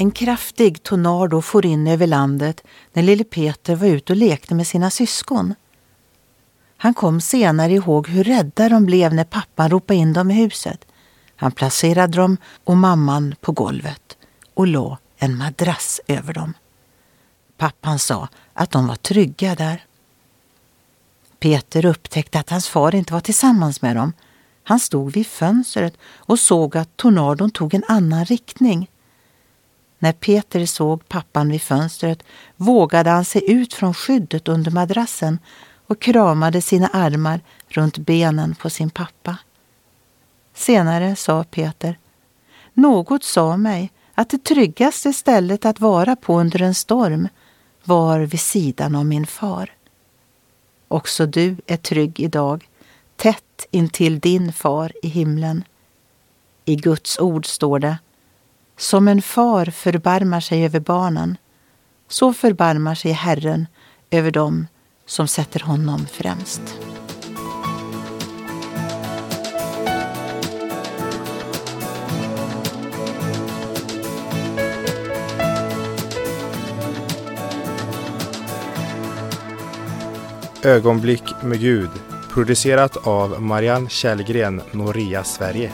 En kraftig tornado for in över landet när lille Peter var ute och lekte med sina syskon. Han kom senare ihåg hur rädda de blev när pappan ropade in dem i huset. Han placerade dem och mamman på golvet och la en madrass över dem. Pappan sa att de var trygga där. Peter upptäckte att hans far inte var tillsammans med dem. Han stod vid fönstret och såg att tornadon tog en annan riktning. När Peter såg pappan vid fönstret vågade han sig ut från skyddet under madrassen och kramade sina armar runt benen på sin pappa. Senare sa Peter, något sa mig att det tryggaste stället att vara på under en storm var vid sidan av min far. Också du är trygg idag, tätt intill din far i himlen. I Guds ord står det som en far förbarmar sig över barnen, så förbarmar sig Herren över dem som sätter honom främst. Ögonblick med Gud producerat av Marianne Källgren, Noria Sverige.